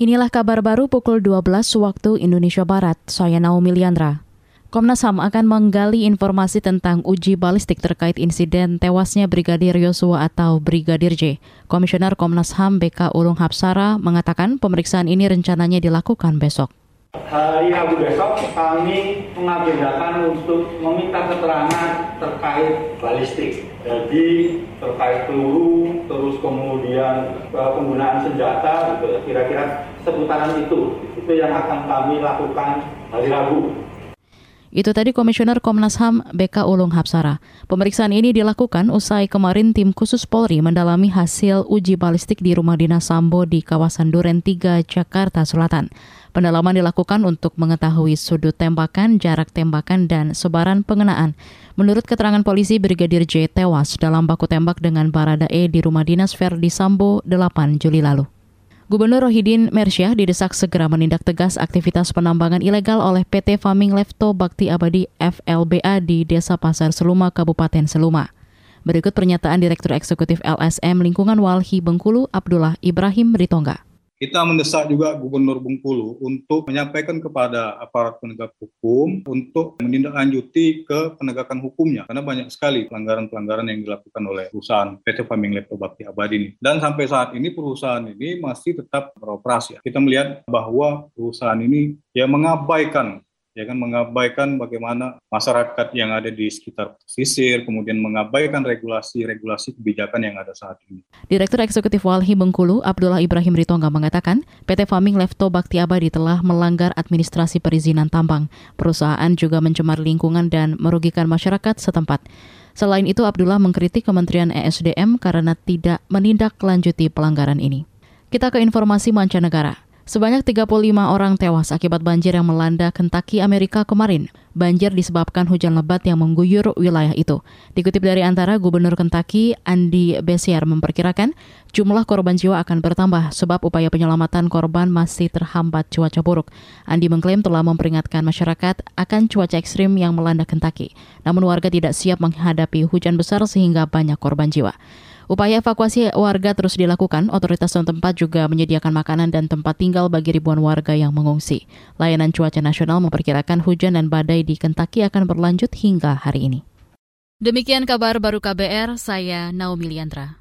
Inilah kabar baru pukul 12 waktu Indonesia Barat. Saya Naomi Liandra. Komnas HAM akan menggali informasi tentang uji balistik terkait insiden tewasnya Brigadir Yosua atau Brigadir J. Komisioner Komnas HAM BK Ulung Hapsara mengatakan pemeriksaan ini rencananya dilakukan besok. Hari Rabu besok kami mengagendakan untuk meminta keterangan terkait balistik. Jadi terkait peluru, terus kemudian eh, penggunaan senjata, gitu ya. kira-kira seputaran itu. Itu yang akan kami lakukan hari Rabu. Itu tadi Komisioner Komnas HAM BK Ulung Hapsara. Pemeriksaan ini dilakukan usai kemarin tim khusus Polri mendalami hasil uji balistik di rumah dinas Sambo di kawasan Duren 3, Jakarta Selatan. Pendalaman dilakukan untuk mengetahui sudut tembakan, jarak tembakan, dan sebaran pengenaan. Menurut keterangan polisi, Brigadir J tewas dalam baku tembak dengan Barada E di rumah dinas Verdi Sambo 8 Juli lalu. Gubernur Rohidin Mersyah didesak segera menindak tegas aktivitas penambangan ilegal oleh PT Farming Lefto Bakti Abadi FLBA di Desa Pasar Seluma, Kabupaten Seluma. Berikut pernyataan Direktur Eksekutif LSM Lingkungan Walhi Bengkulu, Abdullah Ibrahim Ritongga. Kita mendesak juga Gubernur Bengkulu untuk menyampaikan kepada aparat penegak hukum untuk menindaklanjuti ke penegakan hukumnya karena banyak sekali pelanggaran-pelanggaran yang dilakukan oleh perusahaan PT Farming Laptop Bakti Abadi ini. Dan sampai saat ini perusahaan ini masih tetap beroperasi. Kita melihat bahwa perusahaan ini ya mengabaikan ya kan mengabaikan bagaimana masyarakat yang ada di sekitar pesisir, kemudian mengabaikan regulasi-regulasi kebijakan yang ada saat ini. Direktur Eksekutif Walhi Bengkulu, Abdullah Ibrahim Ritonga mengatakan, PT Farming Lefto Bakti Abadi telah melanggar administrasi perizinan tambang. Perusahaan juga mencemar lingkungan dan merugikan masyarakat setempat. Selain itu, Abdullah mengkritik Kementerian ESDM karena tidak menindaklanjuti pelanggaran ini. Kita ke informasi mancanegara. Sebanyak 35 orang tewas akibat banjir yang melanda Kentucky, Amerika kemarin. Banjir disebabkan hujan lebat yang mengguyur wilayah itu. Dikutip dari antara Gubernur Kentucky, Andy Beshear memperkirakan jumlah korban jiwa akan bertambah sebab upaya penyelamatan korban masih terhambat cuaca buruk. Andy mengklaim telah memperingatkan masyarakat akan cuaca ekstrim yang melanda Kentucky. Namun warga tidak siap menghadapi hujan besar sehingga banyak korban jiwa. Upaya evakuasi warga terus dilakukan. Otoritas setempat juga menyediakan makanan dan tempat tinggal bagi ribuan warga yang mengungsi. Layanan cuaca nasional memperkirakan hujan dan badai di Kentucky akan berlanjut hingga hari ini. Demikian kabar baru KBR, saya Naomi Liandra.